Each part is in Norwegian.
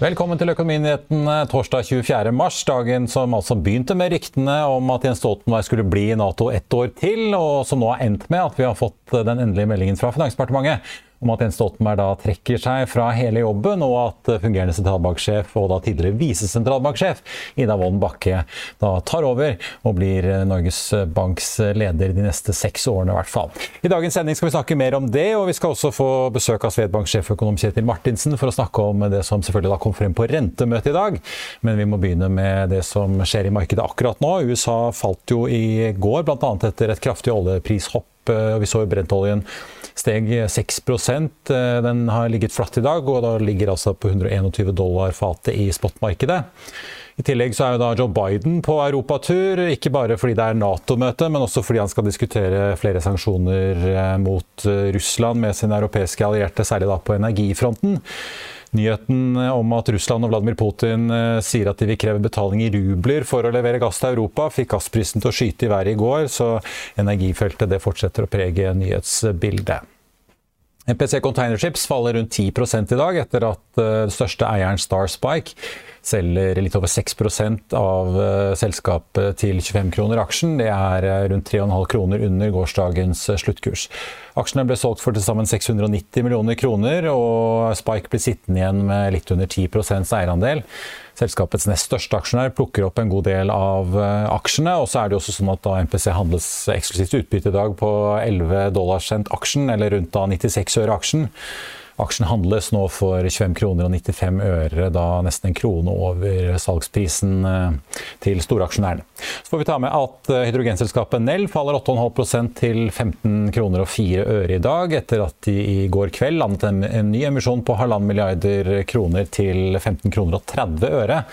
Velkommen til Økonominyhetene torsdag 24. mars, dagen som altså begynte med ryktene om at Jens Stoltenberg skulle bli i Nato ett år til, og som nå har endt med at vi har fått den endelige meldingen fra Finansdepartementet om at Jens Stoltenberg da trekker seg fra hele jobben, og at fungerende sentralbanksjef og da tidligere visesentralbanksjef Ida Wolden Bakke da tar over og blir Norges Banks leder de neste seks årene i hvert fall. I dagens sending skal vi snakke mer om det, og vi skal også få besøk av Svedbank sjeføkonom Kjetil Martinsen for å snakke om det som selvfølgelig da kom frem på rentemøtet i dag. Men vi må begynne med det som skjer i markedet akkurat nå. USA falt jo i går, bl.a. etter et kraftig oljeprishopp. Vi så jo brentoljen steg 6% Den har ligget flatt i dag, og da ligger altså på 121 dollar fatet i spotmarkedet. I tillegg så er jo da Joe Biden på europatur, ikke bare fordi det er Nato-møte, men også fordi han skal diskutere flere sanksjoner mot Russland med sine europeiske allierte, særlig da på energifronten. Nyheten om at Russland og Vladimir Putin sier at de vil kreve betaling i rubler for å levere gass til Europa, fikk gassprisen til å skyte i været i går, så energifeltet det fortsetter å prege nyhetsbildet. MPC Containerships faller rundt 10 i dag, etter at den største eieren Star Spike selger litt over 6% av selskapet til 25 kroner aksjen. Det er rundt 3,5 kroner under gårsdagens sluttkurs. Aksjene ble solgt for til sammen 690 millioner kroner, og Spike blir sittende igjen med litt under 10% eierandel. Selskapets nest største aksjonær plukker opp en god del av aksjene. og så er det også sånn at da MPC handles eksklusivt utbytte i dag på 11 dollar cent aksjen, eller rundt da 96 øre aksjen. Aksjen handles nå for 25 kroner og 95 øre, da nesten en krone over salgsprisen til storaksjonærene. Så får vi ta med at hydrogenselskapet Nell faller 8,5% til 15 kroner og 4 øre i dag, etter at de i går kveld landet en, ny emisjon på 1,5 milliarder kroner til 15 kroner og 30 øre.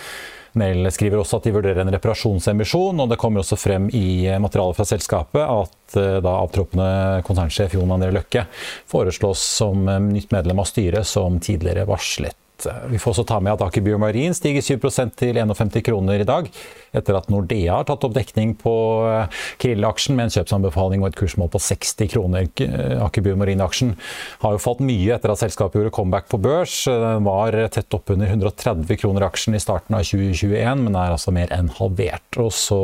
Nell skriver også at de vurderer en reparasjonsemisjon, og det kommer også frem i materialet fra selskapet at da avtroppende konsernsjef Jon André Løkke foreslås som nytt medlem av styret, som tidligere varslet. Vi får også ta med at Aker BioMarin stiger 7% til 51 kroner i dag, etter at Nordea har tatt opp dekning på Krill-aksjen med en kjøpsanbefaling og et kursmål på 60 kroner. Aker BioMarin-aksjen har jo falt mye etter at selskapet gjorde comeback på børs. Den var tett oppunder 130 kroner aksjen i starten av 2021, men er altså mer enn halvert. Og så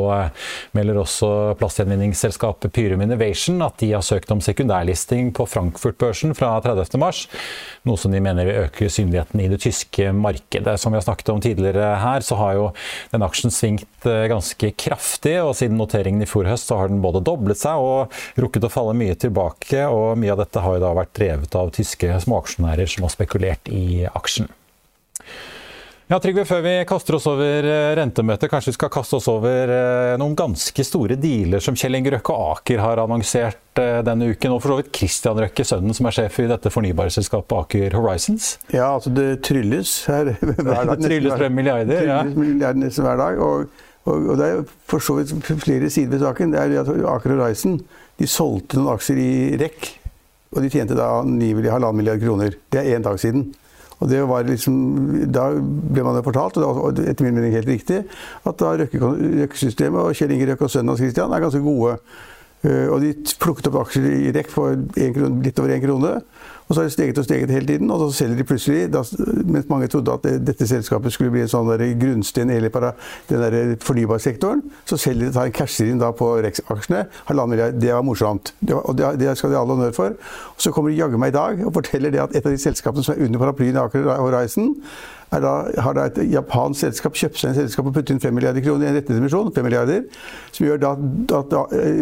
melder også plastgjenvinningsselskapet Pyrum Innovation at de har søkt om sekundærlisting på Frankfurt-børsen fra 30. mars, noe som de mener vil øke synligheten i det tyske markedet. Som vi har snakket om tidligere her, så har jo den aksjen svingt ganske kraftig, og siden noteringen i fjor høst så har den både doblet seg og rukket å falle mye tilbake. og Mye av dette har jo da vært drevet av tyske småaksjonærer som har spekulert i aksjen. Ja, Trygve, Før vi kaster oss over rentemøtet, kanskje vi skal kaste oss over noen ganske store dealer som Kjell Inge Røkke og Aker har annonsert denne uken. Og for så vidt Christian Røkke, sønnen som er sjef i dette fornybarselskapet Aker Horizons. Ja, altså det trylles her hver dag. Det trylles frem milliarder, ja. Trylles milliarder nesten hver dag. Og, og, og, det er for så vidt flere sider ved saken. Det er at Aker Horizon de solgte noen aksjer i REC, og de tjente da angivelig halvannen milliard kroner. Det er én dag siden. Og det var liksom, Da ble man fortalt, og etter min mening helt riktig, at da Røkke-systemet og Kjell Inge Røkke og sønnen hans Christian er ganske gode. Og de plukket opp aksjer i REC for litt over én krone. Og så har det steget og steget hele tiden, og så selger de plutselig, da, mens mange trodde at dette selskapet skulle bli en sånn grunnsten i hele para, den der fornybarsektoren, så selger de, tar en casher inn da på Rex-aksjene. Det var morsomt. Det, og det, det, skal de ha all honnør for. Og så kommer de jaggu meg i dag og forteller det at et av de selskapene som er under paraplyen i Aker Horizon, da, har da et japansk selskap kjøpt seg en selskap og puttet inn 5 milliarder kroner i en rettighetsemisjon, 5 milliarder, som gjør da at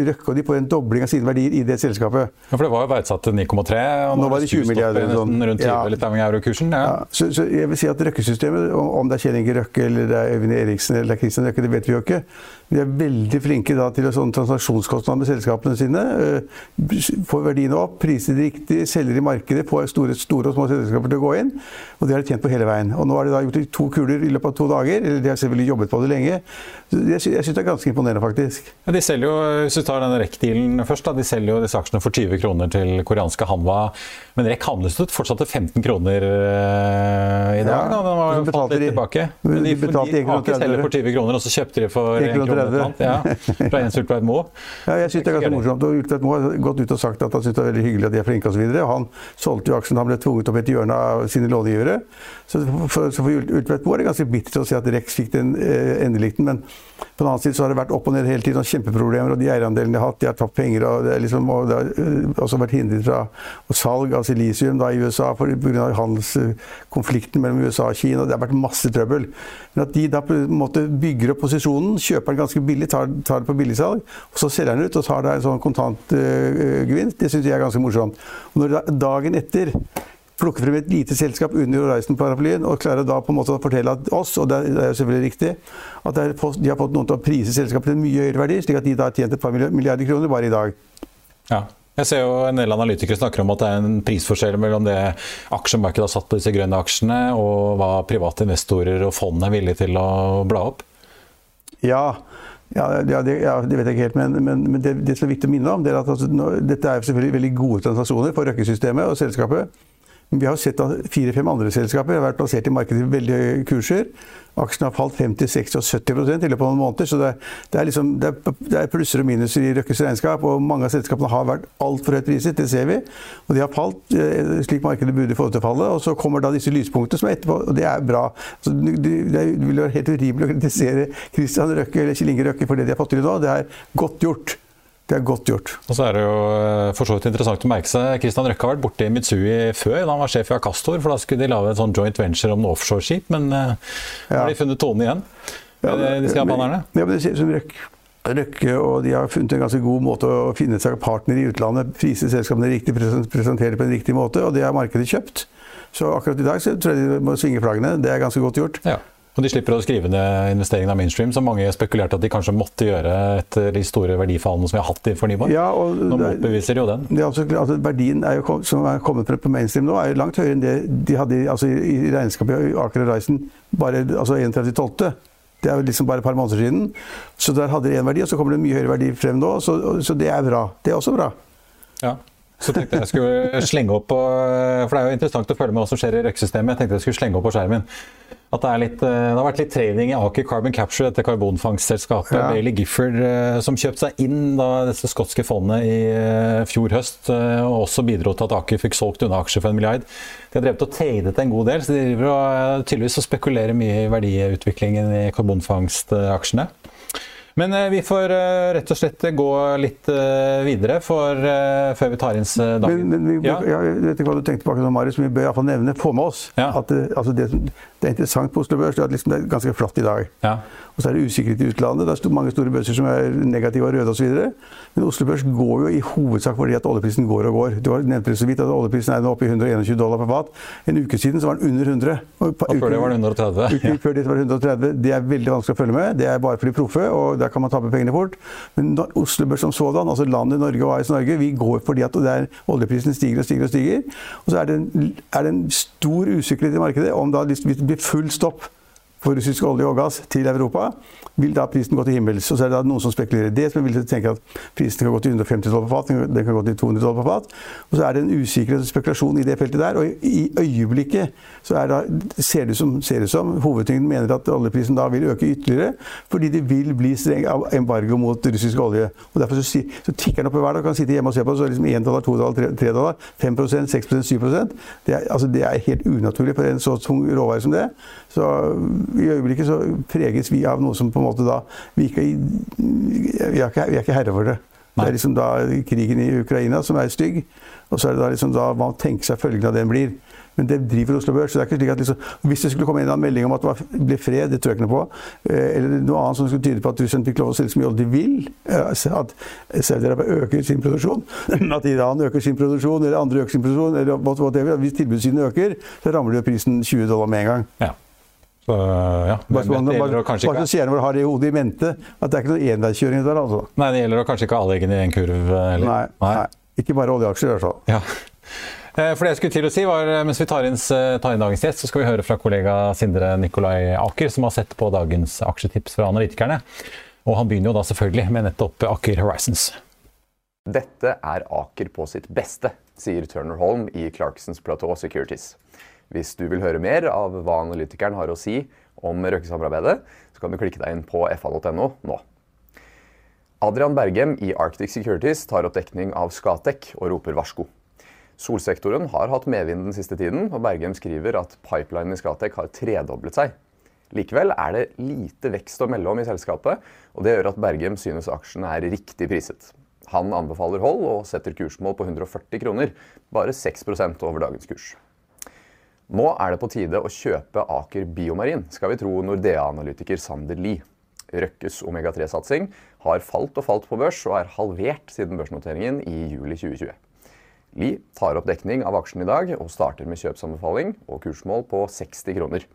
Røkke og de får en dobling av sine verdier i det selskapet. Ja, For det var jo verdsatt til 9,3, og nå var det 20 milliarder. Sånn. Rundt 20, Ja. litt av eurokursen. Ja. Ja, så, så jeg vil si at Røkke-systemet, om det er Kjell Inge Røkke eller det er Øyvind Eriksen eller det er Christian Røkke, det vet vi jo ikke. De er veldig flinke da til å sånne transaksjonskostnader med selskapene sine. øh, Får verdiene opp, priser riktig, selger i markedet, får store, store og små selskaper til å gå inn. Og det har de tjent på hele veien. Og nå har de da gjort to kuler i løpet av to dager. Eller de har selvfølgelig jobbet på det lenge. Jeg sy- jeg syns det er ganske imponerende, faktisk. Ja, De selger jo, Hvis du tar denne REC-dealen først, da, de selger jo disse aksjene for 20 kroner til koreanske Hanwa. Men REC handles ut fortsatt til 15 kroner eh, i dag. Ja, da, Den var jo falt litt de- tilbake. de Men de, de, de, 1,30 kroner. Aker selger for 20 kroner, og så kjøpte de for 1 krone. 1,30 et eller annet, Ja, fra Jens Ultveit Moe. Ja, jeg synes det er ganske morsomt. Og Ultvedt Moe har gått ut og sagt at han syns det er veldig hyggelig at de er flinke osv. Han solgte jo aksjen, han ble tvunget opp i et hjørne av sine långivere. Så for, så for Ultvedt Moe er det ganske bittert å se at Rex fikk den eh, endelikten. Men på den annen side så har det vært opp og ned hele tiden, og kjempeproblemer. Og de eierandelene de har hatt, de har tapt penger. Og det, liksom, og det har eh, også vært hindret fra salg av silisium da, i USA pga. handelskonflikten mellom USA og Kina. Det har vært masse trøbbel. Men at de da på en måte bygger opp posisjonen, kjøper den ganske billig, tar, tar det på billigsalg, og så selger den ut og tar deg en sånn kontantgevinst, det syns jeg er ganske morsomt. Og når da dagen etter plukker frem et lite selskap under Horizon-paraplyen og klarer da på en måte å fortelle at oss, og det er jo selvfølgelig riktig, at det de har fått noen til å prise selskapet til en mye høyere verdi, slik at de da har tjent et par milliarder kroner bare i dag. Ja. Jeg ser jo En del analytikere snakker om at det er en prisforskjell mellom det aksjemarkedet har satt på disse grønne aksjene, og hva private investorer og fond er villige til å bla opp. Ja, ja, ja, det, ja det vet jeg ikke helt, men, men, men det, det som er viktig å minne om, er at altså, nå, dette er selvfølgelig veldig gode transaksjoner for Røkke-systemet og selskapet. Men vi har sett at fire-fem andre selskaper har vært plassert i markedet i veldig høye kurser. Aksjene har falt 50, 60 og 70% i løpet av noen måneder. Så det, det, er liksom, det, er, det er plusser og minuser i Røkkes regnskap. Og mange av selskapene har vært altfor høyt priset, det ser vi. Og de har falt eh, slik markedet burde få det til falle. Og så kommer da disse lyspunktene som er etterpå, og det er bra. Så det, det vil være helt urimelig å kritisere Christian Røkke eller Kjell Inge Røkke for det de har fått til nå. Det er godt gjort. Det er godt gjort. Og så er det jo eh, for så vidt interessant å merke seg Christian Røkke har vært borte i Mitsui før, da han var sjef i Akastor. For da skulle de lage en sånn joint venture om noe offshoreskip, men eh, nå har de funnet tonen igjen. Ja, det, disse japanerne. Ja, men det ser ut som Røkke, Røkke og de har funnet en ganske god måte å finne seg partner i utlandet. Prise selskapene riktig, presentere på en riktig måte, og det har markedet kjøpt. Så akkurat i dag så tror jeg de må svinge flaggene. Det er ganske godt gjort. Ja. Og de slipper å skrive ned investeringen av mainstream, som mange spekulerte at de kanskje måtte gjøre etter de store verdifallene som vi har hatt i fornybar. Ja, og Nå motbeviser jo den. Det er altså, klart Verdien er jo, som er kommet på mainstream nå, er jo langt høyere enn det de hadde altså, i i regnskapet i Aker Horizon bare altså 31.12. Det er jo liksom bare et par måneder siden. Så der hadde de én verdi, og så kommer det en mye høyere verdi frem nå. Så, så det er bra. Det er også bra. Ja. Så tenkte jeg skulle slenge opp på For det er jo interessant å følge med hva som skjer i røyksystemet. Jeg tenkte jeg skulle slenge opp på skjermen. At det, er litt, eh, det har vært litt trading i Aker Carbon Capture, dette karbonfangstselskapet. Ja. Bailey Gifford eh, som kjøpte seg inn da dette skotske fondet i eh, fjor høst. eh, Og også bidro til at Aker fikk solgt unna aksjer for en milliard. De har drevet og tradet en god del, så de driver og eh, tydeligvis og spekulerer mye i verdiutviklingen i karbonfangstaksjene. Men eh, vi får eh, rett og slett gå litt eh, videre for, eh, før vi tar inn eh, dagen. Men, men vi, Ja. jeg vet ikke hva du tenkte på akkurat Marius, men vi bør iallfall nevne, få med oss, Ja. at altså det, det er interessant på Oslo Børs, det er at liksom det er ganske flatt i dag. Ja. Og så er det usikkerhet i utlandet. Det er mange store børser som er negative og røde osv. Men Oslo Børs går jo i hovedsak fordi at oljeprisen går og går. Du har nevnt det så vidt at oljeprisen er nå oppe i 121 dollar per fat. En uke siden så var den under 100. Og Og før det var den 130. Uken før det var det 130. Det er veldig vanskelig å følge med. Det er bare for de proffe, og der kan man tape pengene fort. Men Oslo Børs som sådan, altså landet Norge og AS Norge, vi går fordi at det er, oljeprisen stiger og stiger og stiger. Og så er det en, er det en stor usikkerhet i markedet om da hvis det blir full stopp for russisk olje og gass til Europa, vil da prisen gå til himmels. Og så er det da noen som spekulerer i det, som vil tenke at prisen kan gå til 150 dollar på fat, den kan gå til 200 dollar på fat. Og så er det en usikkerhet og spekulasjon i det feltet der. Og i øyeblikket så er det ser det som hovedtyngden mener at oljeprisen da vil øke ytterligere, fordi det vil bli streng av embargo mot russisk olje. Og derfor så, så tikker den opp i hver dag. Kan sitte hjemme og se på, så er det liksom 1 dollar, 2 dollar, 3 dollar, 5 6% 7% det er, altså, det er helt unaturlig for en så tung råvare som det. Så i øyeblikket så preges vi av noe som på en måte da Vi, ikke, vi, er, ikke, vi er ikke herre for det. Det er liksom da krigen i Ukraina som er stygg, og så er det da liksom da man tenker seg følgene av den blir. Men det driver Oslo Børs. så det er ikke slik at liksom, Hvis det skulle komme en eller annen melding om at det ble fred, det tror jeg ikke noe på, eh, eller noe annet som skulle tyde på at Russland fikk lov å selge så mye olje de vil, eh, at Saudi-Arabia øker sin produksjon, at Iran øker sin produksjon, eller andre øker sin produksjon, eller whatever, hvis tilbudssiden øker, så ramler jo prisen 20 dollar med en gang. Ja. Så, ja. Bare så seerne våre har det i hodet i mente, at det er ikke noe enveiskjøring der. altså. Nei, det gjelder å kanskje ikke alle eggene i en kurv heller. Nei, nei. Ikke bare oljeaksjer, i hvert fall. Ja. Eh, for det jeg skulle til å si var, Mens vi tar inn, tar inn, dagens gjest, så skal vi høre fra kollega Sindre Nikolai Aker, som har sett på dagens aksjetips fra analytikerne. Og Han begynner jo da selvfølgelig med nettopp Aker Horizons. Dette er Aker på sitt beste, sier Turner Holm i Clarksons Plateau Securities. Hvis du vil høre mer av hva analytikeren har å si om Røkke-samarbeidet, så kan du klikke deg inn på fa.no nå. Adrian Bergem i Arctic Securities tar opp dekning av Skatec og roper varsko. Solsektoren har hatt medvind den siste tiden, og Bergem skriver at pipelinen i Skatec har tredoblet seg. Likevel er det lite vekst å melde om i selskapet, og det gjør at Bergem synes aksjen er riktig priset. Han anbefaler hold og setter kursmål på 140 kroner, bare 6% over dagens kurs. Nå er det på tide å kjøpe Aker Biomarin, skal vi tro Nordea-analytiker Sander Lie. Røkkes omega-3-satsing har falt og falt på børs, og er halvert siden børsnoteringen i juli 2020. Li tar opp dekning av aksjen i dag og starter med kjøpsanbefaling og kursmål på 60 kroner.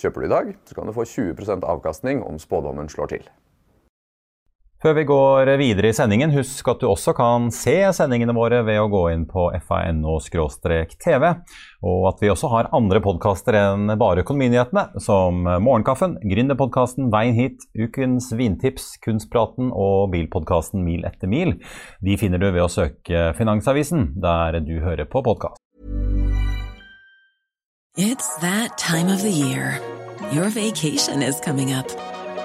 Kjøper du i dag, så kan du få 20% avkastning om spådommen slår til. Før vi går videre i sendingen, husk at du også kan se sendingene våre ved å gå inn på fano-tv, og at vi også har andre podkaster enn bare Økonominyhetene, som Morgenkaffen, Gründerpodkasten Veien hit, Ukens vintips, Kunstpraten og bilpodkasten Mil etter mil. De finner du ved å søke Finansavisen, der du hører på podkast. It's that time of the year. Your vacation is coming up.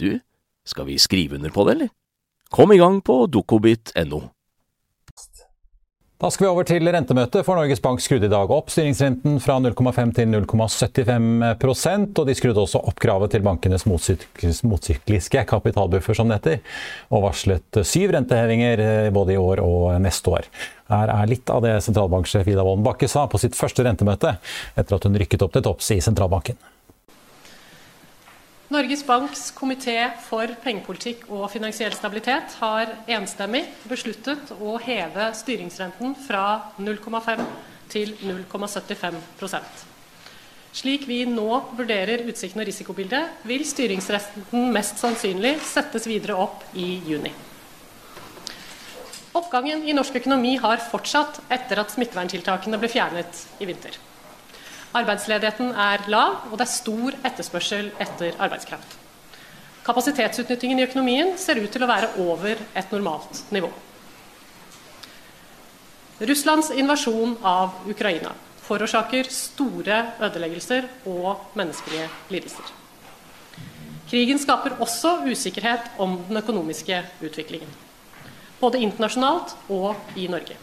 du, skal vi skrive under på det, eller? Kom i gang på dokobit.no. Da skal vi over til rentemøtet, for Norges Bank skrudde i dag opp styringsrenten fra 0,5 til 0,75% og de skrudde også opp kravet til bankenes motsykliske kapitalbuffer, som det heter, og varslet syv rentehevinger eh, både i år og neste år. Her er litt av det sentralbanksjef Ida Wolden Bakke sa på sitt første rentemøte, etter at hun rykket opp til topps i sentralbanken. Norges Banks komité for pengepolitikk og finansiell stabilitet har enstemmig besluttet å heve styringsrenten fra 0,5 til 0,75% Slik vi nå vurderer utsikten og risikobildet, vil styringsrenten mest sannsynlig settes videre opp i juni. Oppgangen i norsk økonomi har fortsatt etter at smitteverntiltakene ble fjernet i vinter. Arbeidsledigheten er lav, og det er stor etterspørsel etter arbeidskraft. Kapasitetsutnyttingen i økonomien ser ut til å være over et normalt nivå. Russlands invasjon av Ukraina forårsaker store ødeleggelser og menneskelige lidelser. Krigen skaper også usikkerhet om den økonomiske utviklingen. både internasjonalt og i Norge.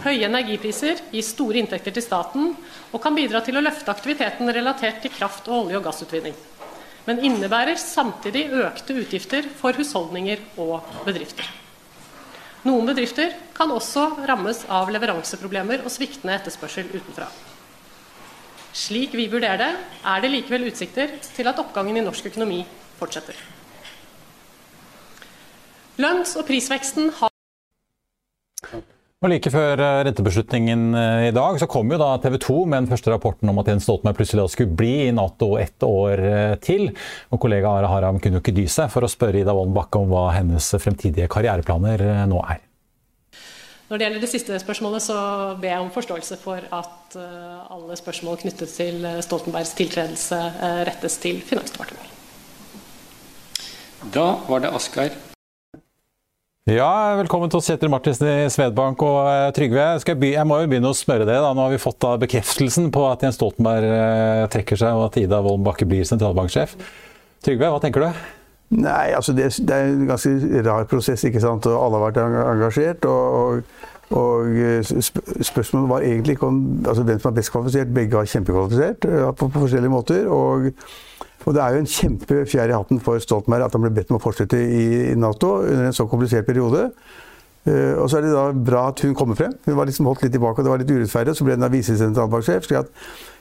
Høye energipriser gir store inntekter til staten og kan bidra til å løfte aktiviteten relatert til kraft- og olje- og gassutvinning, men innebærer samtidig økte utgifter for husholdninger og bedrifter. Noen bedrifter kan også rammes av leveranseproblemer og sviktende etterspørsel utenfra. Slik vi vurderer det, er det likevel utsikter til at oppgangen i norsk økonomi fortsetter. Lønns- og prisveksten har Og Like før eh, rentebeslutningen eh, i dag så kom jo da TV 2 med den første rapporten om at Jens Stoltenberg plutselig skulle bli i Nato ett år eh, til. Og Kollega Ara Haram kunne jo ikke dy seg for å spørre Ida Wolden Bakke om hva hennes fremtidige karriereplaner nå er. Når det gjelder det siste spørsmålet, så ber jeg om forståelse for at alle spørsmål knyttet til Stoltenbergs tiltredelse rettes til Finansdepartementet. Da var det Asgeir ja, velkommen til oss, Kjetil Martinsen i Svedbank og uh, Trygve. Jeg, jeg, må jo begynne å spørre det. da. Nå har vi fått da, bekreftelsen på at Jens Stoltenberg uh, trekker seg, og at Ida Wolden Bakke blir sentralbanksjef. Trygve, hva tenker du? Nei, altså det, det, er en ganske rar prosess, ikke sant. Og alle har vært engasjert. og, og, og eh, spørsmålet var egentlig om altså, hvem som er best kvalifisert. Begge var kjempekvalifisert på, på forskjellige måter. og og Det er jo en kjempefjær i hatten for Stoltenberg at han ble bedt om å fortsette i Nato under en så komplisert periode. Uh, og så er det da bra at hun kommer frem. Hun var liksom holdt litt tilbake, og det var litt urettferdig. Så ble hun da visesentralbanksjef.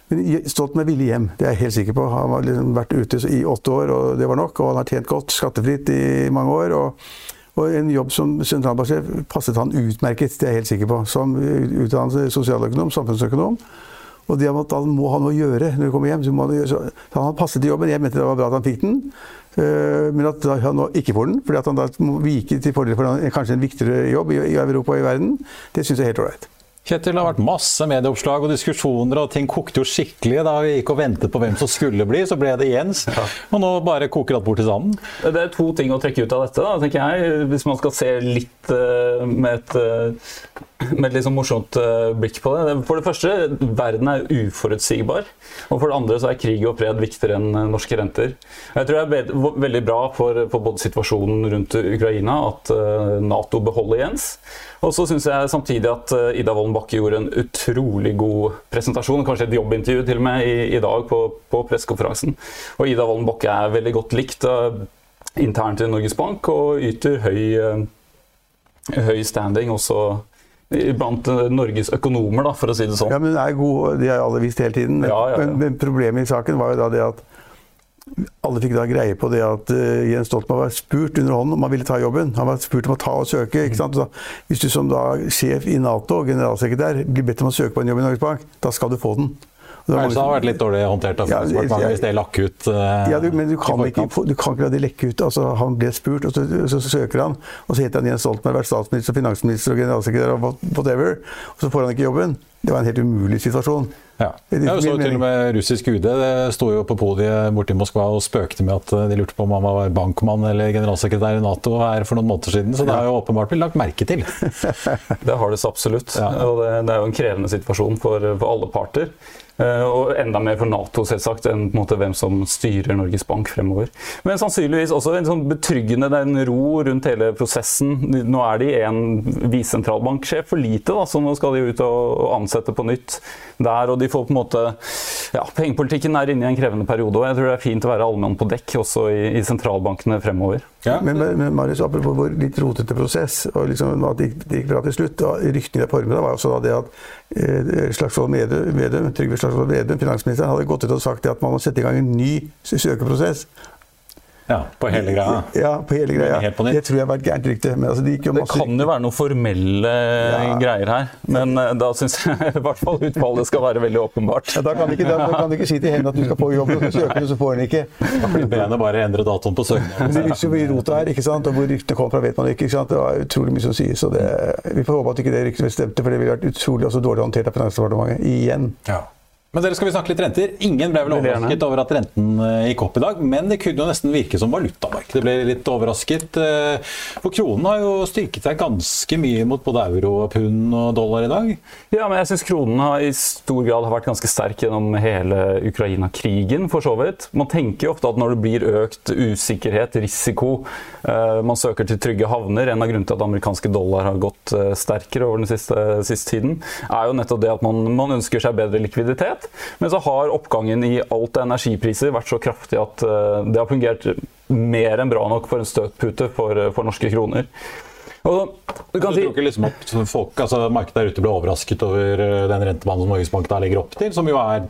Men Stoltenberg ville hjem, det er jeg helt sikker på. Han har liksom vært ute i åtte år, og det var nok. Og han har tjent godt, skattefritt i mange år. og, og en jobb som sentralbanksjef passet han utmerket, det er jeg helt sikker på. Som utdannelse sosialøkonom, samfunnsøkonom. Og det at han må ha noe å gjøre når han kommer hjem. Så, må han, gjøre, så han passet til jobben. Jeg mente det var bra at han fikk den. Uh, men at han nå ikke får den, fordi at han da må vike til fordel for kanskje en viktigere jobb i, i Europa og i verden, det syns jeg er helt ålreit. Kjetil, det har vært masse medieoppslag og diskusjoner, og ting kokte jo skikkelig. Da vi gikk og ventet på hvem som skulle bli, så ble det Jens. Og nå bare koker alt bort til sanden. Det er to ting å trekke ut av dette, da, tenker jeg. Hvis man skal se litt uh, med et uh, med et sånn morsomt uh, blikk på det. For det første, verden er uforutsigbar. Og for det andre så er krig og fred viktigere enn norske renter. Jeg tror det er veldig bra for, for både situasjonen rundt Ukraina at Nato beholder Jens. Og så syns jeg samtidig at uh, Ida Wolden Bakke gjorde en utrolig god presentasjon, kanskje et jobbintervju til og med, i, i dag på, på pressekonferansen. Og Ida Wolden Bakke er veldig godt likt internt i Norges Bank og yter høy, høy standing også blant Norges økonomer, da, for å si det sånn. Ja, men det er god, De har alle visst hele tiden. Men, ja, ja, ja. men problemet i saken var jo da det at alle fikk da greie på det at uh, Jens Stoltenberg var spurt under hånden om han ville ta jobben. Han var spurt om å ta og søke. ikke sant? Da, hvis du som da sjef i Nato generalsekretær blir bedt om å søke på en jobb i Norges Bank, da skal du få den. Kanskje det har vært litt dårlig håndtert av Finansdepartementet ja, hvis det lakk ut? Uh, ja, du, men du kan, ikke, du kan ikke la det lekke ut. Altså, han ble spurt, og så, så, søker han. Og så heter han Jens Stoltenberg, vært statsminister, finansminister og generalsekretær og whatever. Og så får han ikke jobben. Det var en helt umulig situasjon. Ja. Det, ja, så til og med russisk UD sto jo på podiet borte i Moskva og spøkte med at de lurte på om han var bankmann eller generalsekretær i Nato her for noen måneder siden. Så det har jo åpenbart blitt lagt merke til. det har det så absolutt. Ja. Og det, det, er jo en krevende situasjon for, for alle parter. Eh, og enda mer for Nato, selvsagt, enn på en måte hvem som styrer Norges Bank fremover. Men sannsynligvis også en sånn betryggende det er en ro rundt hele prosessen. Nå er de en visesentralbanksjef for lite, da, så nå skal de ut og ansette på nytt der. Og de får på en måte Ja, pengepolitikken er inne i en krevende periode, og jeg tror det er fint å være allmann på dekk også i, i sentralbankene fremover. Ja. Men, men Marius, apropos vår litt rotete prosess, og liksom at det, det gikk bra til slutt. Ryktene i formiddag var også da det at eh, Slagsvold Vedum, Trygve Slagsvold Vedum, finansministeren, hadde gått ut og sagt at man må sette i gang en ny søkeprosess. Ja, På hele greia? Ja, på hele greia. Det tror jeg har vært gærent rykte. Altså, de det kan jo være noen formelle ja. greier her, men uh, da syns jeg i hvert fall utfallet skal være veldig åpenbart. Ja, da, kan ikke, du ikke si til henne at du skal få jobb, og så søker du, så får hun ikke. Da blir benet bare endre datoen på søknaden. Det viser jo hvor rota er, ikke sant? og hvor ryktene kommer fra, vet man ikke. ikke sant? Det var utrolig mye som sies. Så det, vi får håpe at ikke det ryktet stemte, for det ville vært utrolig også dårlig håndtert av Finansdepartementet. Igjen. Ja. Men dere skal vi snakke litt renter. Ingen ble vel overrasket over at renten eh, gikk opp i dag, men det kunne jo nesten virke som valutamarkedet ble litt overrasket. eh, For kronen har jo styrket seg ganske mye mot både euro, pund og dollar i dag. Ja, men jeg syns kronen har i stor grad har vært ganske sterk gjennom hele Ukraina-krigen, for så vidt. Man tenker jo ofte at når det blir økt usikkerhet, risiko, eh, man søker til trygge havner En av grunnene til at amerikanske dollar har gått eh, sterkere over den siste, siste tiden, er jo nettopp det at man, man ønsker seg bedre likviditet. Men så har oppgangen i alt av energipriser vært så kraftig at eh, det har fungert mer enn bra nok for en støtpute for, for norske kroner. Og du kan Du tror ikke liksom at folk, altså Markedet der ute ble overrasket over eh, den rentebanen som Norges Bank legger opp til, som jo er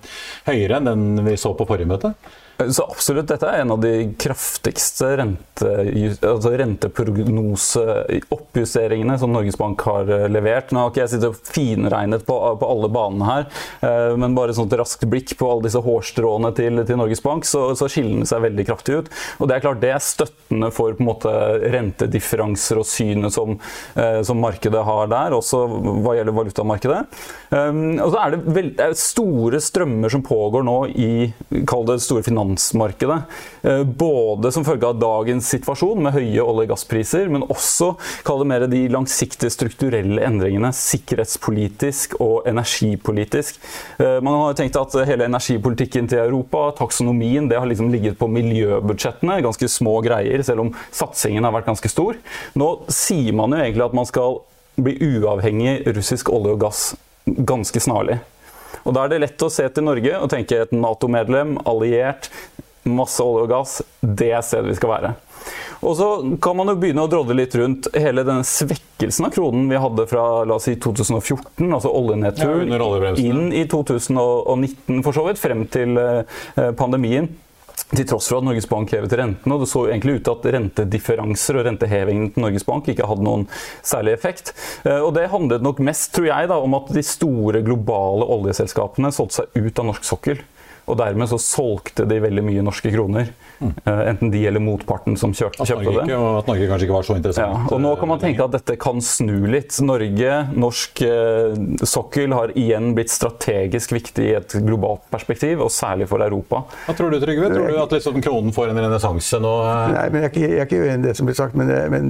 høyere enn den vi så på forrige møte? Så absolutt, dette er en av de kraftigste rente, altså renteprognoseoppjusteringene som Norges Bank har eh, levert. Nå har ikke jeg sittet og finregnet på, på alle banene her, eh, men bare sånn et raskt blikk på alle disse hårstråene til, til Norges Bank, så, så skiller den seg veldig kraftig ut. Og det er klart det er støttende for på en måte rentedifferanser og synet som, eh, som markedet har der, også hva gjelder valutamarkedet. Og så er det, veld, det er store strømmer som pågår nå i kall det store finansmarkedet. Eh, både som følge av dagens situasjon med høye olje- og gasspriser, men også kall det mer de langsiktige strukturelle endringene sikkerhetspolitisk og energipolitisk. Eh, man har tenkt at hele energipolitikken til Europa, taksonomien, det har liksom ligget på miljøbudsjettene. Ganske små greier, selv om satsingen har vært ganske stor. Nå sier man jo egentlig at man skal bli uavhengig russisk olje og gass ganske snarlig. Og Da er det lett å se til Norge og tenke et Nato-medlem, alliert, masse olje og gass. Det er stedet vi skal være. Og så kan man jo begynne å drodle litt rundt hele denne svekkelsen av kronen vi hadde fra la oss si 2014, altså oljenedtur, ja, inn i 2019 for så vidt, frem til eh, pandemien. Til tross for at Norges Bank hevet renten, og det så jo egentlig ut til at rentedifferanser og rentehevingen til Norges Bank ikke hadde noen særlig effekt. Eh, Og det handlet nok mest, tror jeg, da, om at de store globale oljeselskapene solgte seg ut av norsk sokkel. Og dermed så solgte de veldig mye norske kroner. Eh, Enten de eller motparten som kjørte, At kjøpte det. ikke, og at Norge kanskje ikke var så Ja, interessant. og nå kan man eh, tenke at dette kan snu litt. Norge, norsk eh, sokkel har igjen blitt strategisk viktig i et globalt perspektiv, og særlig for Europa. Hva tror du, Trygve? Tror du at liksom kronen får en renessanse nå? eh? Nei, men jeg er, ikke, jeg er ikke uenig i det som blir sagt, men, det- men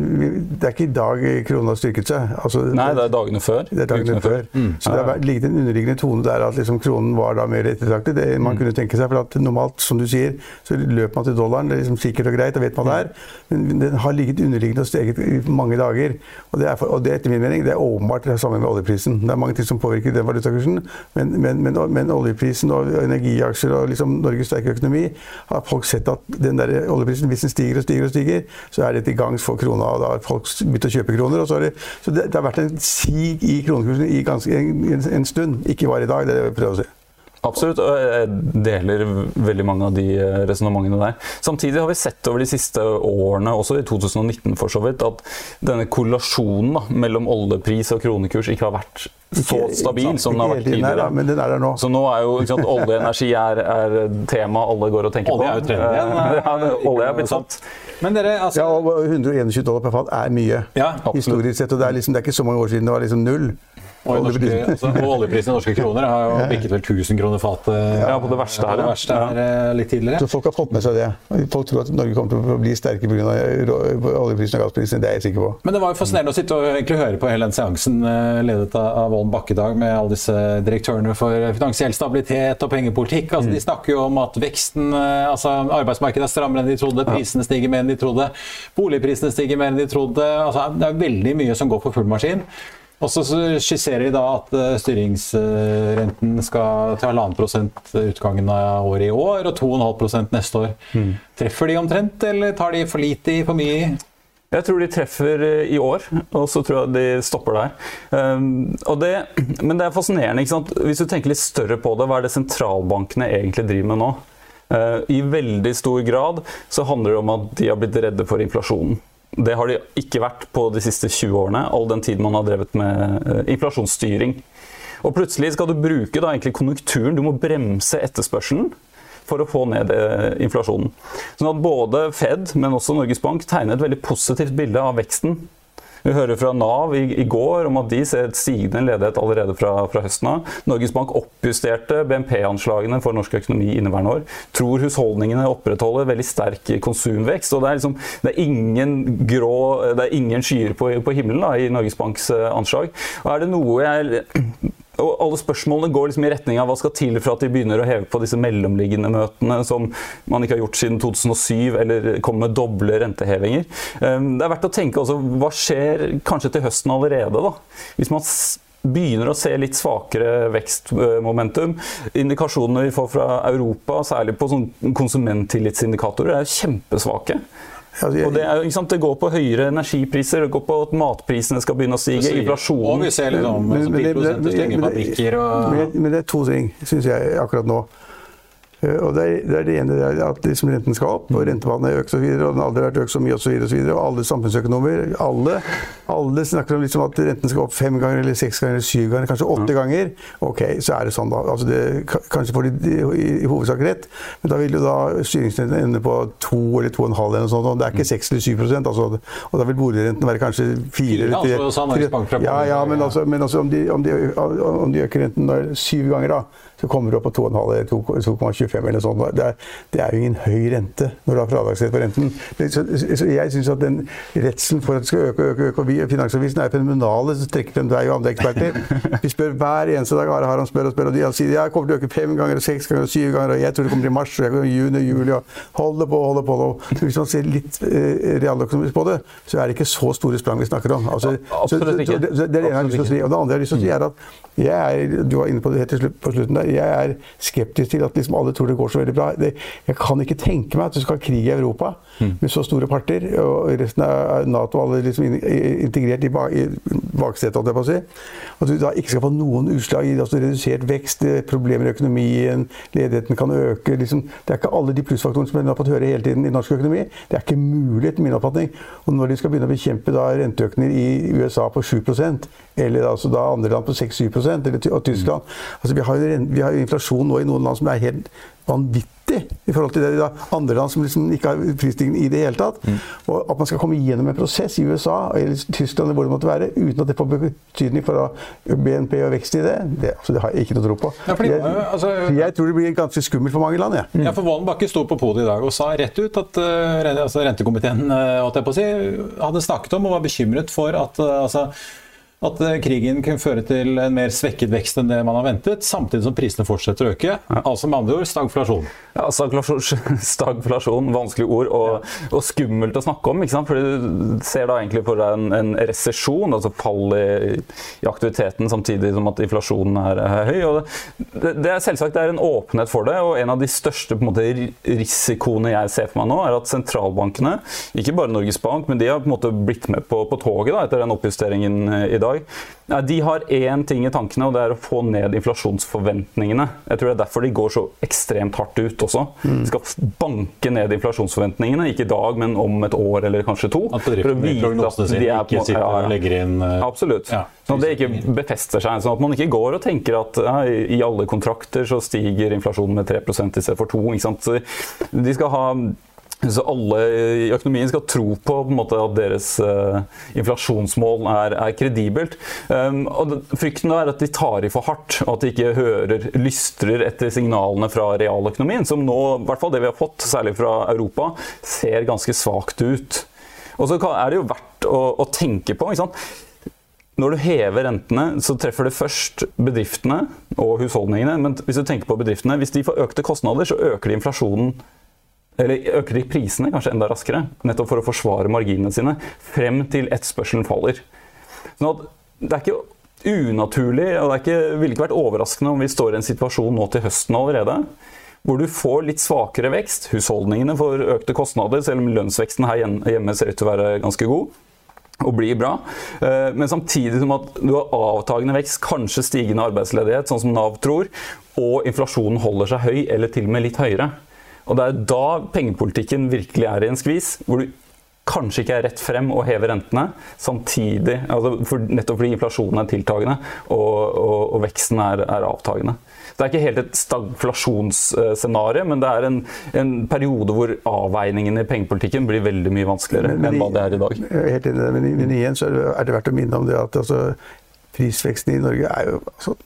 det er ikke i dag kronen har styrket seg. Altså, Nei, det er dagene før. Det er dagene før. før. Så det har ligget en underliggende tone der at liksom kronen var da mer ettertraktet. Det man kunne tenke seg, for at normalt, som du sier, så løper man til dollaren. Det er liksom sikkert og greit, da vet man det er. Men den har ligget underliggende og steget i mange dager. Og det er, for, og det er etter min mening det er åpenbart det er sammen med oljeprisen. Det er mange ting som påvirker den valutakursen, men, men, men, men oljeprisen og energiaksjer og liksom Norges sterke økonomi har folk sett at den der oljeprisen, hvis den stiger og stiger og stiger, så er det til gangs for krona. og Da har folk begynt å kjøpe kroner. og Så, det, så det, det har vært en sig i kronekursen i ganske, en, en, en stund. Ikke bare i dag, det er det jeg prøver å si. Absolutt, og jeg deler veldig mange av de eh, resonnementene der. Samtidig har vi sett over de siste årene, også i 2019 for så vidt, at denne korrelasjonen da, mellom oljepris og kronekurs ikke har vært så stabil som den har Ikke vært tidligere. men den er der nå. Så nå er jo ikke sant, olje og energi er, er tema alle går og tenker Olje på. er jo trenden igjen. Ja, olje er blitt sant. Men dere, altså Ja, og 121 dollar per fat er mye. Ja, Historisk sett, og det er, liksom, det er ikke så mange år siden det var liksom null. Og, i norske, altså, og oljeprisen i norske kroner har jo bikket vel 1000 kroner fatet Ja, på det verste her, ja. det verste her ja. litt tidligere. Så folk har fått med seg det. Folk tror at Norge kommer til å bli sterke pga. oljeprisen og gassprisen. Det er jeg sikker på. Men det var jo fascinerende å sitte og egentlig høre på hele den seansen eh, ledet av Vollen Bakkedag med alle disse direktørene for finansiell stabilitet og pengepolitikk. Altså, De snakker jo om at veksten, eh, altså arbeidsmarkedet er strammere enn de trodde, prisene stiger mer enn de trodde, boligprisene stiger mer enn de trodde. Altså, det er veldig mye som går for full maskin. Og så skisserer de da at eh, styringsrenten skal til halvannen prosent utgangen av året i år, og 2,5% neste år. Treffer de omtrent, eller tar de for lite i, for mye i? Jeg tror de treffer eh, i år, og så tror jeg de stopper der. Og det, men det er fascinerende. ikke sant? Hvis du tenker litt større på det, hva er det sentralbankene egentlig driver med nå? Eh, I veldig stor grad så handler det om at de har blitt redde for inflasjonen. Det har de ikke vært på de siste 20 årene, all den tid man har drevet med eh, inflasjonsstyring. Og plutselig skal du bruke da egentlig konjunkturen, du må bremse etterspørselen for å få ned eh, inflasjonen. Sånn at både Fed, men også Norges Bank tegner et veldig positivt bilde av veksten. Vi hører fra Nav i, i går om at de ser et stigende ledighet allerede fra, fra høsten av. Norges Bank oppjusterte BNP-anslagene for norsk økonomi inneværende år. Tror husholdningene opprettholder veldig sterk konsumvekst. og Det er, liksom, det er ingen grå, det er ingen skyer på, på himmelen da, i Norges Banks eh, anslag. Og er det noe jeg og alle spørsmålene går liksom i retning av hva skal til for at de begynner å heve på disse mellomliggende møtene som man ikke har gjort siden 2007, eller kommer med doble rentehevinger. Um, Det er verdt å tenke også, hva skjer kanskje til høsten allerede, da? Hvis man begynner å se litt svakere vekstmomentum. Indikasjonene vi får fra Europa, særlig på sånn konsumenttillitsindikatorer, er kjempesvake. Altså, Og det, er, ikke sant? det går på høyere energipriser, det går på at matprisene skal begynne å stige, Og vi ser liksom Men- altså, men fabrikker og Men, men det er to ting, syns jeg, akkurat nå. Eh, Og det, er, det, er det ene det at liksom renten skal opp, og rentebanen er økt og, så videre, og den har aldri vært økt så mye osv. Og, så videre, og alle samfunnsøkonomer alle, alle snakker om liksom at renten skal opp fem ganger, eller seks ganger, eller syv ganger, kanskje åtte ganger. Ok, så er det sånn, da. Altså det, kanskje får de i, hovedsak rett, men da vil jo da styringsrenten ende på to eller to og en halv eller noe sånt. og Det er ikke seks eller syv prosent. Altså, og da vil boligrenten være kanskje fire eller tre. altså, Ja, ja, men altså, men altså om, de, om, de, om de øker renten syv ganger, da, så kommer du opp på 2,5 eller 2,25 eller sånt. Det det er jo ingen høy rente når du har fradragsrett på renten. Så, så jeg syns at den redselen for at det skal øke og øke, øke Finansavisen er fenomenale, så trekker frem deg og andre eksperter. Vi spør hver eneste dag, Are Haram spør og spør, og de sier ja, kommer til å øke fem ganger, og seks ganger og syv ganger, og jeg tror det kommer til mars, og juni og juli, og holder på, holder på. Og hvis man ser litt eh, realøkonomisk på det, så er det ikke så store sprang vi snakker om. Altså, så, Absolutt så, ikke. så, det, det er det ene jeg har lyst til å si. Og det andre jeg har lyst til å si, er at jeg er, du var inne på det helt til slutt, på slutten der, jeg er skeptisk til at liksom alle tror det går så veldig bra. Det, jeg kan ikke tenke meg at du skal ha krig i Europa med så store parter, og resten av Nato alle liksom in- integrert i, i baksetet, holdt jeg på å si. At du da ikke skal få noen utslag i altså redusert vekst, eh, problemer i økonomien, ledigheten kan øke. Liksom. Det er ikke alle de plussfaktorene som vi har fått høre hele tiden i norsk økonomi. Det er ikke mulig, etter min oppfatning. Og når de skal begynne å bekjempe da renteøkninger i USA på 7% eller altså da andre land på 6-7% eller og Tyskland altså vi, har jo, vi har jo inflasjon nå i noen land som er helt vanvittig i forhold til det da andre land som liksom ikke har prisstigning i det hele tatt. Og at man skal komme gjennom en prosess i USA eller Tyskland eller hvor det måtte være, uten at det får betydning for BNP og vekst i det, det, altså, det har jeg ikke noe tro på. Ja, fordi, jeg, altså- jeg tror det blir ganske skummelt for mange land. jeg. Ja, for Valen Bakke sto på podiet i dag og sa rett ut at uh, altså, rentekomiteen uh, jeg på å si, hadde snakket om og var bekymret for at, uh, altså, at uh, krigen kunne føre til en mer svekket vekst enn det man har ventet, samtidig som prisene fortsetter å øke. Altså med andre ord stagflasjon. Ja, stagflasjon, stagflasjon, vanskelig ord og, og skummelt å snakke om. ikke sant? For du ser da egentlig for deg en, en resesjon, altså fall i, i aktiviteten samtidig som at inflasjonen er, er høy. det, det er selvsagt det er en åpenhet for det, og en av de største måte, risikoene jeg ser for meg nå, er at sentralbankene, ikke bare Norges Bank, men de har på en måte blitt med på, på toget da, etter den oppjusteringen eh, i dag. Ja, de har én ting i tankene, og det er å få ned inflasjonsforventningene. Jeg tror det er derfor de går så ekstremt hardt ut også. De skal banke ned inflasjonsforventningene, ikke i dag, men om et år eller kanskje to. At bedriftene i prognosene sine ikke sitter ja, ja. og legger inn uh, Absolutt. Ja. Sånn at det ikke befester seg. Sånn at man ikke går og tenker at ja, i alle kontrakter så stiger inflasjonen med 3% i stedet for 2 ikke sant? Så de skal ha så alle i økonomien skal tro på, på måte, at deres uh, inflasjonsmål er, er kredibelt. Um, og Frykten er at de tar i for hardt, og at de ikke hører, lystrer etter signalene fra realøkonomien, som nå, i hvert fall det vi har fått, særlig fra Europa, ser ganske svakt ut. Og så er det jo verdt å, å tenke på. ikke sant? Når du hever rentene, så treffer det først bedriftene og husholdningene. Men hvis du tenker på bedriftene, hvis de får økte kostnader, så øker de inflasjonen eller øker de prisene kanskje enda raskere, nettopp for å forsvare marginene sine, frem til etterspørselen faller. Sånn det er ikke unaturlig, og det ikke, ville ikke vært overraskende om vi står i en situasjon nå til høsten allerede, hvor du får litt svakere vekst. Husholdningene får økte kostnader, selv om lønnsveksten her hjemme ser ut til å være ganske god og blir bra. Eh, Men samtidig som at du har avtagende vekst, kanskje stigende arbeidsledighet, sånn som Nav tror, og inflasjonen holder seg høy, eller til og med litt høyere. Og det er da pengepolitikken virkelig er i en skvis, hvor du kanskje ikke er rett frem å heve rentene samtidig, altså for, nettopp fordi inflasjonen er tiltagende og, og, og veksten er, er, avtagende. Det er ikke helt et stagflasjonsscenario, men det er en, en, periode hvor avveiningene i pengepolitikken blir veldig mye vanskeligere men, men, enn hva det er i dag. Helt enig, men, men igjen så er det verdt å minne om det at altså, prisveksten i Norge er jo, altså,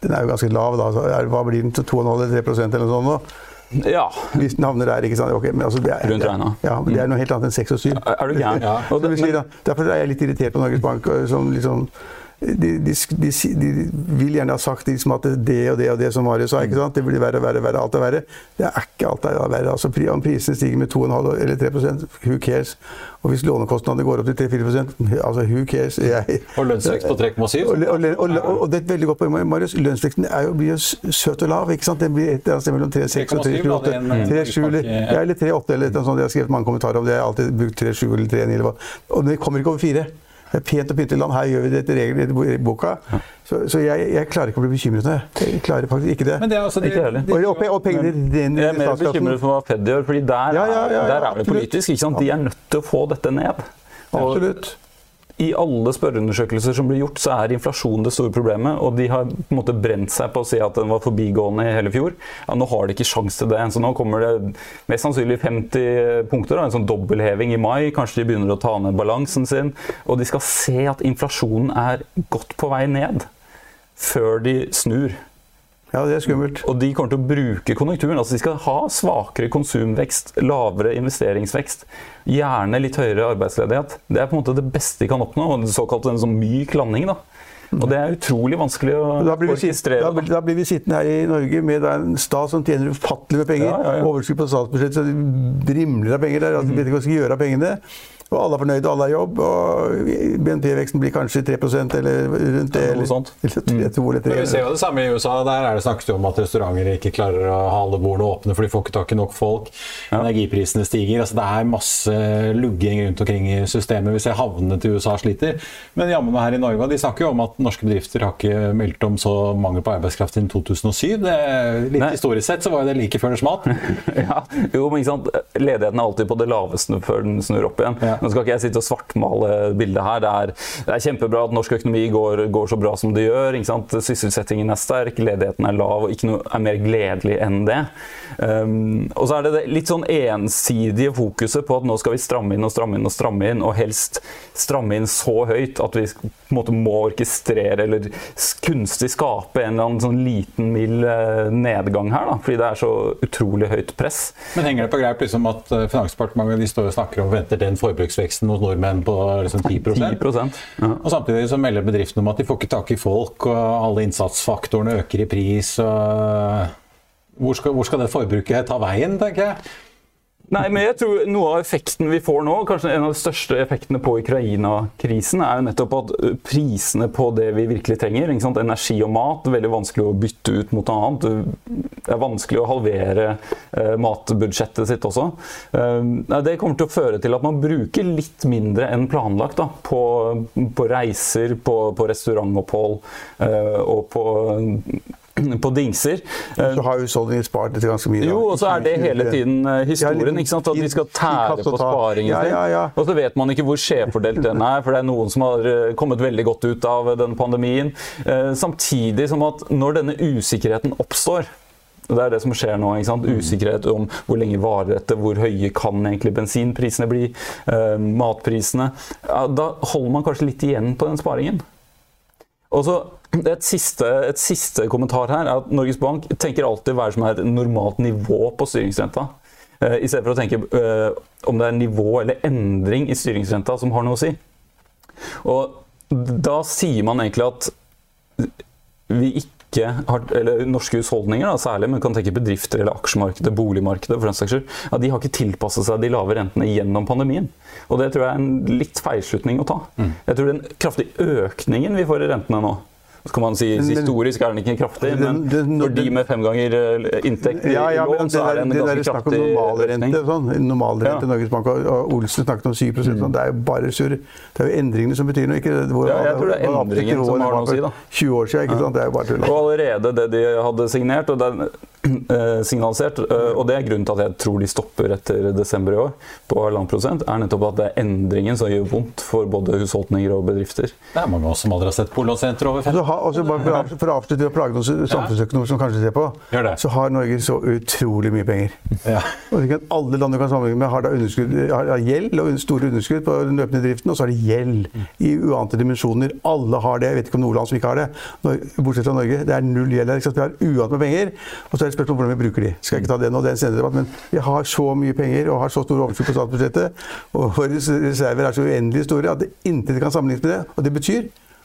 den er jo ganske lav. Da. Altså, hva blir den til 2,5-3% eller noe sånt nå? Ja. Hvis den havner der, ikke sant. Okay, men altså, det, er, Rundt regna. Ja, men det er noe helt annet enn 6 og 7. Er du gæren? Ja. Derfor er jeg litt irritert på Norges Bank. som liksom de, de, de, de, vil gjerne ha sagt liksom at det og det og det som Marius sa. ikke sant? Det blir verre og verre, verre, alt er verre. Det er ikke alt er verre. altså Om prisene stiger med 2,5 eller 3 who cares? Og hvis lånekostnadene går opp til 3-4 altså who cares? Jeg, og lønnsvekst på 3,7? Og, og, og, og, det er et veldig godt poeng, Marius. Lønnsveksten blir jo søt og lav. ikke sant? Den blir et eller annet sted mellom 3,6 og 3,7. Ja, eller 3,8 eller noe sånt. Jeg har skrevet mange kommentarer om det. Jeg har alltid brukt 3,7 eller 3,9 eller hva. Og det kommer ikke over 4. Det er pent og pyntelig land. Her gjør vi det etter reglene i boka. Så, så jeg, jeg, klarer ikke å bli bekymret. Jeg klarer faktisk ikke det. Men det er altså, det, ikke og, og, og pengene Jeg er mer bekymret for hva Fed gjør, fordi der, ja, ja, ja, der er det politisk. De er nødt til å få dette ned. Og, Absolutt i alle spørreundersøkelser som blir gjort, så er inflasjon det store problemet. Og de har på en måte brent seg på å si at den var forbigående i hele fjor. Ja, nå har de ikke sjanse til det. Så nå kommer det mest sannsynlig 50 punkter. En sånn dobbeltheving i mai. Kanskje de begynner å ta ned balansen sin. Og de skal se at inflasjonen er godt på vei ned før de snur. Ja, det er skummelt. Og de kommer til å bruke konjunkturen. altså De skal ha svakere konsumvekst, lavere investeringsvekst, gjerne litt høyere arbeidsledighet. Det er på en måte det beste de kan oppnå. og Såkalt en sånn myk landing. da. Og det er utrolig vanskelig å da blir, sitte, da, da blir vi sittende her i Norge med en stat som tjener ufattelig med penger. Ja, ja, ja. Overskudd på statsbudsjettet, så det rimler av penger der. altså, mm. vet ikke hva de skal gjøre av pengene. Og alle er fornøyde, alle har jobb. Og BNP-veksten blir kanskje 3% eller rundt det. Eller, sånt. eller, eller, to, eller 3. Men vi ser jo det samme i USA. Der er det snakket om at restauranter ikke klarer å ha alle bordene åpne, for de får ikke tak i nok folk. Ja. Energiprisene stiger. altså Det er masse lugging rundt omkring i systemet. Vi ser havnene til USA sliter. Men jammen her i Norge, de snakker jo om at norske bedrifter har ikke meldt om så mangel på arbeidskraft siden 2007. Det, litt Nei. historisk sett så var det like før det smalt. ja, jo, men ikke sant? Ledigheten er alltid på det laveste før den snur opp igjen. Ja. Nå skal ikke jeg sitte og svartmale bildet her. Det er, det er kjempebra at norsk økonomi går, går, så bra som det gjør. Sysselsettingen er sterk, ledigheten er lav, og ikke noe er mer gledelig enn det. Um, og så er det, det litt sånn ensidige fokuset på at nå skal vi stramme inn og stramme inn og stramme inn, og helst stramme inn så høyt at vi på en måte må orkestrere eller kunstig skape en eller annen sånn liten, mild eh, nedgang her, da, fordi det er så utrolig høyt press. Men henger det på greip liksom at eh, Finansdepartementet de står og snakker om og venter den forbruksveksten hos nordmenn på liksom 10, 10% ja. Og samtidig så melder bedriftene om at de får ikke tak i folk, og alle innsatsfaktorene øker i pris. hvor skal, hvor skal det forbruket ta veien, tenker jeg? Nei, men jeg tror Noe av effekten vi får nå, kanskje en av de største effektene på Ukraina-krisen, er jo nettopp at prisene på det vi virkelig trenger, energi og mat, er veldig vanskelig å bytte ut mot noe annet. Det er vanskelig å halvere eh, matbudsjettet sitt også. Eh, det kommer til å føre til at man bruker litt mindre enn planlagt da, på, på reiser, på, på restaurantopphold eh, og på på dingser. Så har husholdningen spart litt ganske mye. Jo, og så er det hele tiden eh, historien. ikke sant? At de skal tære på sparingen sin. Ja, ja, og så vet man ikke hvor skjevfordelt den er, for det er noen som har eh, kommet veldig godt ut av denne pandemien. Eh, samtidig som at når denne usikkerheten oppstår, Det er det som skjer nå. ikke sant? Usikkerhet om hvor lenge varer dette, hvor høye kan egentlig bensinprisene bli, eh, matprisene. Da holder man kanskje litt igjen på den sparingen. Og så et siste, et siste, kommentar her er at Norges Bank tenker alltid hva som er et normalt nivå på styringsrenta. Uh, I stedet for å tenke uh, om det er nivå eller endring i styringsrenta som har noe å si. Og da sier man egentlig at vi ikke har, eller norske husholdninger da, særlig, men kan tenke bedrifter eller aksjemarkedet, boligmarkedet, for den saks skyld, ja, de har ikke tilpasset seg de lave rentene gjennom pandemien. Og det tror jeg er en litt feilslutning å ta. Mm. Jeg tror den kraftige økningen vi får i rentene nå, så kan man si Historisk er den ikke kraftig, men for de med fem ganger eh, inntekt i ja, ja, lån, så er det en ganske kraftig normalrente, sånn, Normalrente ja. Norges Bank og Olsen snakket om 7 mm. sånn, Det er jo bare surr. Det er jo endringene som betyr noe. Ikke, hvor, ja, jeg tror det er endringen som har noe å si. da. 20 år siden, ikke sant? Det er jo bare tull. Og allerede det de hadde signert og den, eh, signalisert, eh, og det er grunnen til at jeg tror de stopper etter desember i år, på halvannen prosent, er nettopp at det er endringen som gjør vondt for både husholdninger og bedrifter. Det er mange av oss som aldri har sett Polonsenter over Så ha, altså bare for, å avslutte- å plage noen samfunnsøkonomer som kanskje ser på, så har Norge så utrolig mye penger. Ja. Alle land du kan sammenligne med, har, da har, har gjeld og store underskudd på den løpende driften, og så har de gjeld i uante dimensjoner. Alle har det. Jeg vet ikke om noe land som ikke har det, bortsett fra Norge. Det er null gjeld her. Vi har uant med penger, og så er det spørsmål om hvordan vi bruker de. Skal jeg ikke ta det nå, det er en senere debatt, men vi har så mye penger og har så stor overskudd på statsbudsjettet, og våre reserver er så uendelig store at det intet kan sammenlignes med det. Og det betyr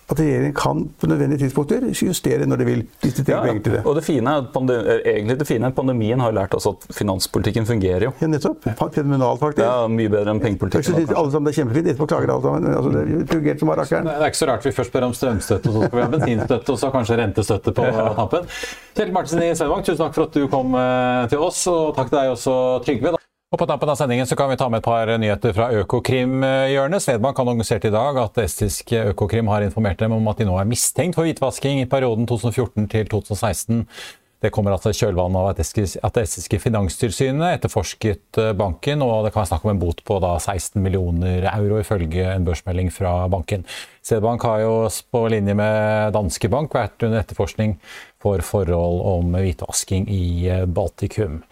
at regjeringen kan på nødvendige tidspunkter justere når de vil, hvis de trenger penger til det. Og det fine er eh, egentlig det fine er at pandemien har lært oss at finanspolitikken fungerer jo. Ja, nettopp. Fenomenalt, faktisk. Er mye bedre enn Først pengepolitikken. sier alle sammen det er kjempefint, etterpå klager alle sammen. Altså, det fungerte som bare rakkeren. Det er ikke så rart vi først ber om strømstøtte, og så skal vi ha bensinstøtte, og så kanskje rentestøtte på tampen. Kjell Martinsen i Svedbank, tusen takk for at du kom eh, til oss, og takk til deg også, Trygve. Og På tampen av sendingen så kan vi ta med et par nyheter fra Økokrim-hjørnet. Svedbank har annonsert i dag at estisk Økokrim har informert dem om at de nå er mistenkt for hvitvasking i perioden 2014 til 2016. Det kommer altså i kjølvannet av at det estiske finanstilsynet etterforsket eh, banken, og det kan være snakk om en bot på da 16 millioner euro, ifølge en børsmelding fra banken. Svedbank har jo på linje med Danske Bank vært under etterforskning for forhold om hvitvasking i eh, Baltikum.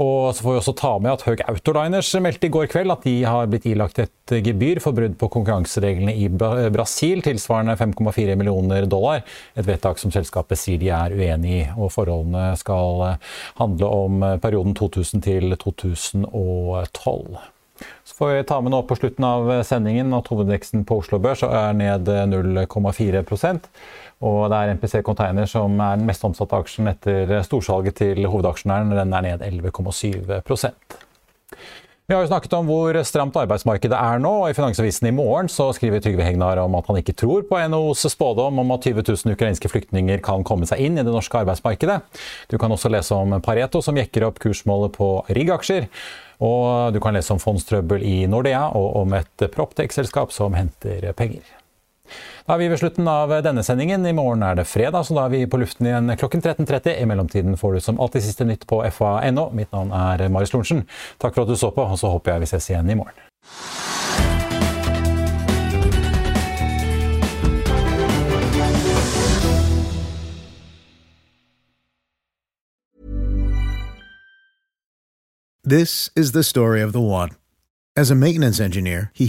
Og så får vi også ta med at Høg Autoliners meldte i går kveld at de har blitt ilagt et gebyr for brudd på konkurransereglene i Brasil, tilsvarende 5,4 millioner dollar. Et vedtak som selskapet sier de er uenig i. Og forholdene skal eh, handle om eh, perioden 2000 til 2012. Så får vi ta med nå på slutten av sendingen at hovedveksten på Oslo Børs er ned 0,4 og det er MPC Container som er den mest omsatte aksjen etter storsalget til hovedaksjonæren. Den er ned 11,7% Vi har jo snakket om hvor stramt arbeidsmarkedet er nå, og i Finansavisen i morgen så skriver Trygve Hegnar om at han ikke tror på NHOs spådom om at 20 000 ukrainske flyktninger kan komme seg inn i det norske arbeidsmarkedet. Du kan også lese om Pareto som jekker opp kursmålet på rigg-aksjer. Og du kan lese om fondstrøbbel i Nordea og om et Proptex-selskap som henter penger. Da er vi ved slutten av denne sendingen. I morgen er det fredag, så da er vi på luften igjen klokken 13.30. I mellomtiden får du som alltid siste nytt på fa.no. Mitt navn er Marius Lorentzen. Takk for at du så på, og så håper jeg vi ses igjen i morgen. This is the story of the one. As a maintenance engineer, he.